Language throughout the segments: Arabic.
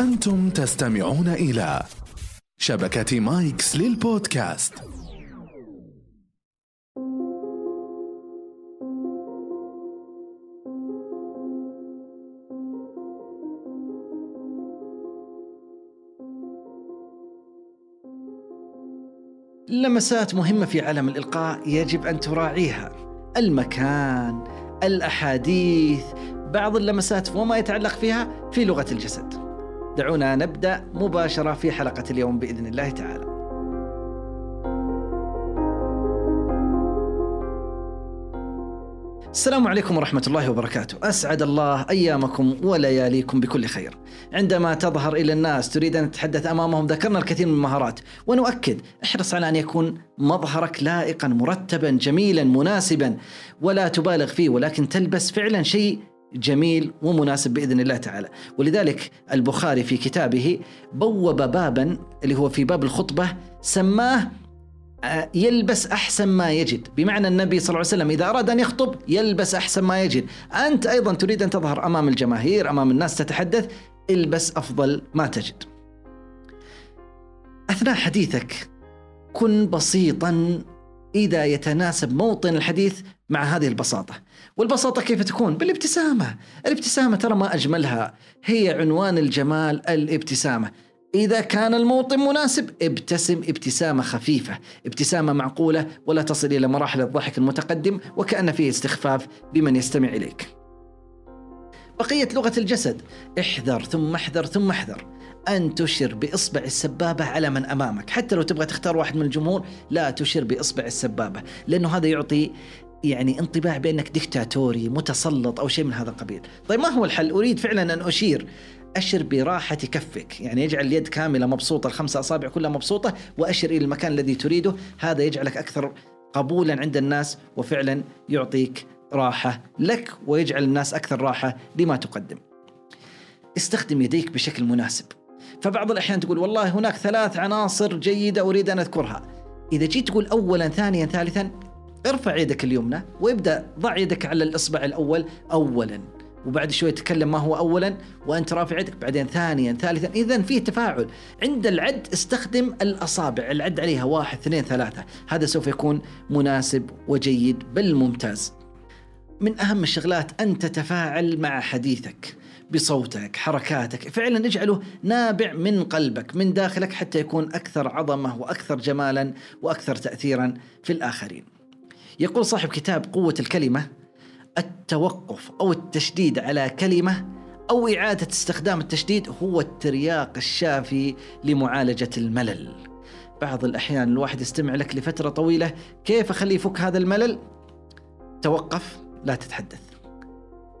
أنتم تستمعون إلى شبكة مايكس للبودكاست. لمسات مهمة في عالم الإلقاء يجب أن تراعيها. المكان الأحاديث بعض اللمسات وما يتعلق فيها في لغة الجسد. دعونا نبدأ مباشرة في حلقة اليوم بإذن الله تعالى. السلام عليكم ورحمة الله وبركاته. أسعد الله أيامكم ولياليكم بكل خير. عندما تظهر إلى الناس تريد أن تتحدث أمامهم ذكرنا الكثير من المهارات. ونؤكد احرص على أن يكون مظهرك لائقا مرتبا جميلا مناسبا. ولا تبالغ فيه ولكن تلبس فعلا شيء جميل ومناسب بإذن الله تعالى، ولذلك البخاري في كتابه بوب بابا اللي هو في باب الخطبة سماه آه، يلبس أحسن ما يجد، بمعنى النبي صلى الله عليه وسلم إذا أراد أن يخطب يلبس أحسن ما يجد، أنت أيضا تريد أن تظهر أمام الجماهير، أمام الناس تتحدث، البس أفضل ما تجد. أثناء حديثك كن بسيطا إذا يتناسب موطن الحديث مع هذه البساطة. والبساطة كيف تكون؟ بالابتسامة، الابتسامة ترى ما أجملها، هي عنوان الجمال الابتسامة. إذا كان الموطن مناسب ابتسم ابتسامة خفيفة ابتسامة معقولة ولا تصل إلى مراحل الضحك المتقدم وكأن فيه استخفاف بمن يستمع إليك بقية لغة الجسد. احذر ثم احذر ثم احذر. أن تشر بإصبع السبابة على من أمامك. حتى لو تبغى تختار واحد من الجمهور لا تشر بإصبع السبابة. لأنه هذا يعطي يعني انطباع بأنك دكتاتوري متسلط أو شيء من هذا القبيل. طيب ما هو الحل؟ أريد فعلا أن أشير. أشر براحة كفك. يعني يجعل اليد كاملة مبسوطة الخمسة أصابع كلها مبسوطة وأشر إلى المكان الذي تريده. هذا يجعلك أكثر قبولا عند الناس وفعلا يعطيك راحة لك ويجعل الناس أكثر راحة لما تقدم. استخدم يديك بشكل مناسب. فبعض الأحيان تقول والله هناك ثلاث عناصر جيدة أريد أن أذكرها. إذا جيت تقول أولا ثانيا ثالثا ارفع يدك اليمنى وابدأ ضع يدك على الإصبع الأول أولا. وبعد شوي تكلم ما هو اولا وأنت رافع يدك بعدين ثانيا ثالثا. اذا في تفاعل. عند العد استخدم الأصابع العد عليها واحد اثنين ثلاثة. هذا سوف يكون مناسب وجيد بل ممتاز من أهم الشغلات أن تتفاعل مع حديثك بصوتك حركاتك فعلا اجعله نابع من قلبك من داخلك حتى يكون أكثر عظمة وأكثر جمالا وأكثر تاثيرا في الآخرين يقول صاحب كتاب قوة الكلمة التوقف أو التشديد على كلمة أو إعادة استخدام التشديد هو الترياق الشافي لمعالجة الملل. بعض الأحيان الواحد يستمع لك لفترة طويلة، كيف اخليه يفك هذا الملل؟ توقف لا تتحدث.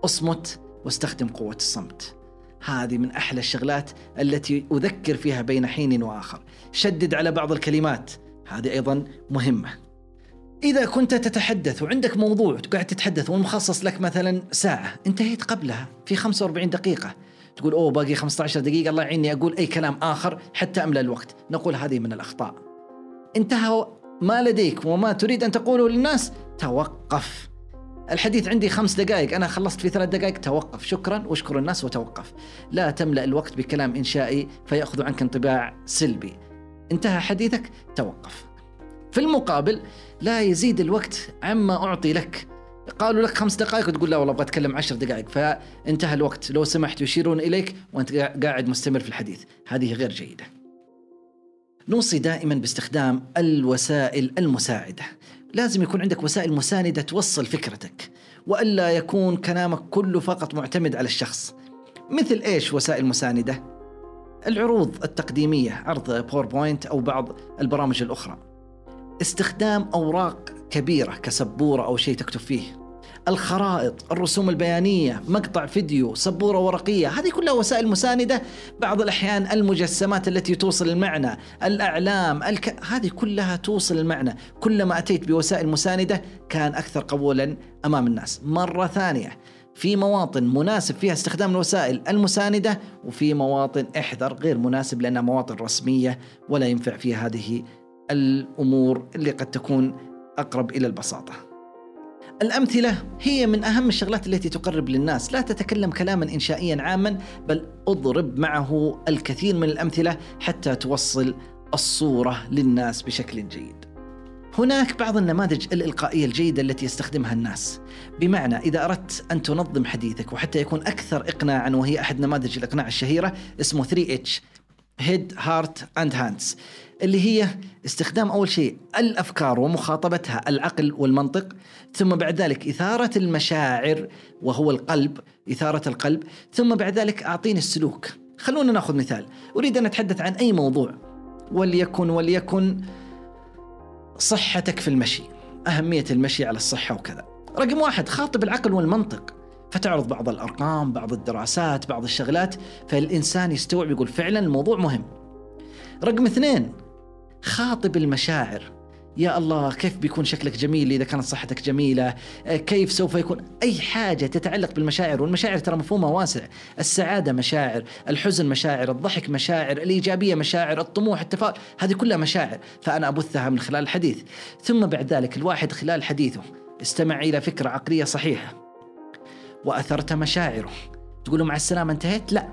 اصمت واستخدم قوة الصمت. هذه من أحلى الشغلات التي أذكر فيها بين حين وآخر. شدد على بعض الكلمات، هذه أيضا مهمة. إذا كنت تتحدث وعندك موضوع قاعد تتحدث والمخصص لك مثلا ساعة انتهيت قبلها في 45 دقيقة تقول أوه باقي 15 دقيقة الله يعيني أقول أي كلام آخر حتى أملأ الوقت نقول هذه من الأخطاء انتهى ما لديك وما تريد أن تقوله للناس توقف الحديث عندي خمس دقائق. أنا خلصت في ثلاث دقائق. توقف. شكرا. واشكر الناس وتوقف. لا تملأ الوقت بكلام إنشائي فيأخذ عنك انطباع سلبي. انتهى حديثك. توقف. في المقابل لا يزيد الوقت عما أعطي لك. قالوا لك خمس دقائق وتقول لا والله أبغى أتكلم عشر دقائق. فانتهى الوقت. لو سمحت يشيرون إليك وأنت قاعد مستمر في الحديث. هذه غير جيدة. نوصي دائما باستخدام الوسائل المساعدة. لازم يكون عندك وسائل مساندة توصل فكرتك وألا يكون كلامك كله فقط معتمد على الشخص. مثل إيش وسائل مساندة؟ العروض التقديمية عرض باوربوينت أو بعض البرامج الأخرى. استخدام أوراق كبيرة كسبورة أو شيء تكتب فيه. الخرائط الرسوم البيانية مقطع فيديو سبورة ورقية هذه كلها وسائل مساندة بعض الأحيان المجسمات التي توصل المعنى الأعلام الك... هذه كلها توصل المعنى كلما أتيت بوسائل مساندة كان أكثر قبولا أمام الناس مرة ثانية في مواطن مناسب فيها استخدام الوسائل المساندة وفي مواطن إحذر غير مناسب لأنها مواطن رسمية ولا ينفع فيها هذه الأمور اللي قد تكون أقرب إلى البساطة. الأمثلة هي من أهم الشغلات التي تقرب للناس. لا تتكلم كلاما إنشائيا عاما بل أضرب معه الكثير من الأمثلة حتى توصل الصورة للناس بشكل جيد. هناك بعض النماذج الإلقائية الجيدة التي يستخدمها الناس. بمعنى إذا أردت أن تنظم حديثك وحتى يكون أكثر إقناعا وهي أحد نماذج الإقناع الشهيرة اسمه 3H Head, Heart and Hands اللي هي استخدام أول شيء الأفكار ومخاطبتها العقل والمنطق ثم بعد ذلك إثارة المشاعر وهو القلب إثارة القلب ثم بعد ذلك أعطيني السلوك. خلونا ناخذ مثال. أريد أن أتحدث عن أي موضوع. وليكن وليكن صحتك في المشي. أهمية المشي على الصحة وكذا. رقم واحد خاطب العقل والمنطق. فتعرض بعض الأرقام بعض الدراسات بعض الشغلات فالإنسان يستوعب يقول فعلا الموضوع مهم. رقم اثنين خاطب المشاعر. يا الله كيف بيكون شكلك جميل؟ إذا كانت صحتك جميلة كيف سوف يكون؟ أي حاجة تتعلق بالمشاعر والمشاعر ترى مفهومها واسع. السعادة مشاعر الحزن مشاعر الضحك مشاعر الإيجابية مشاعر الطموح التفاؤل هذه كلها مشاعر. فأنا أبثها من خلال الحديث. ثم بعد ذلك الواحد خلال حديثه استمع إلى فكرة عقلية صحيحة. وأثرت مشاعره. تقول له مع السلامة انتهيت؟ لا.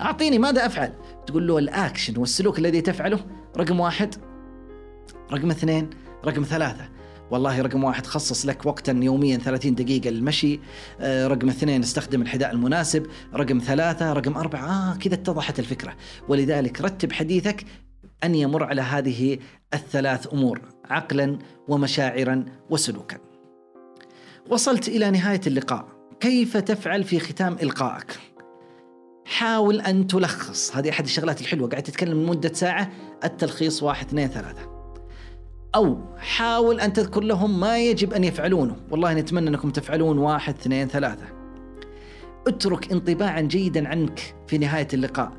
أعطيني ماذا أفعل؟ تقول له الأكشن والسلوك الذي تفعله رقم واحد رقم اثنين رقم ثلاثة. والله رقم واحد خصص لك وقتا يوميا 30 دقيقة للمشي. آه رقم اثنين استخدم الحذاء المناسب. رقم ثلاثة رقم أربعة. آه كذا اتضحت الفكرة. ولذلك رتب حديثك أن يمر على هذه الثلاث أمور عقلا ومشاعرا وسلوكا. وصلت إلى نهاية اللقاء. كيف تفعل في ختام إلقائك؟ حاول أن تلخص. هذه أحد الشغلات الحلوة. قاعد تتكلم لمدة ساعة التلخيص واحد اثنين ثلاثة. أو حاول أن تذكر لهم ما يجب أن يفعلونه. والله نتمنى أنكم تفعلون واحد اثنين ثلاثة. اترك انطباعا جيدا عنك في نهاية اللقاء.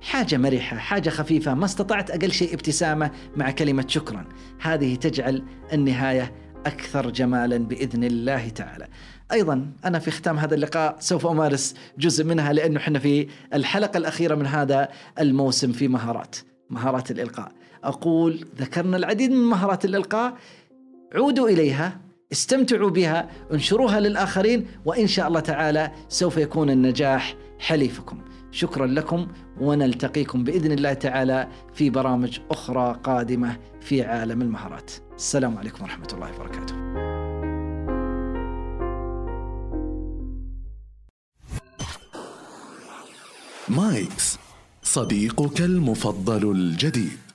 حاجة مرحة حاجة خفيفة. ما استطعت أقل شيء ابتسامة مع كلمة شكرا. هذه تجعل النهاية أكثر جمالا بإذن الله تعالى. أيضا أنا في ختام هذا اللقاء سوف أمارس جزء منها لأنه إحنا في الحلقة الأخيرة من هذا الموسم في مهارات مهارات الإلقاء. أقول ذكرنا العديد من مهارات الإلقاء عودوا إليها استمتعوا بها انشروها للآخرين وإن شاء الله تعالى سوف يكون النجاح حليفكم. شكرا لكم ونلتقيكم بإذن الله تعالى في برامج أخرى قادمة في عالم المهارات. السلام عليكم ورحمة الله وبركاته. مايكس صديقك المفضل الجديد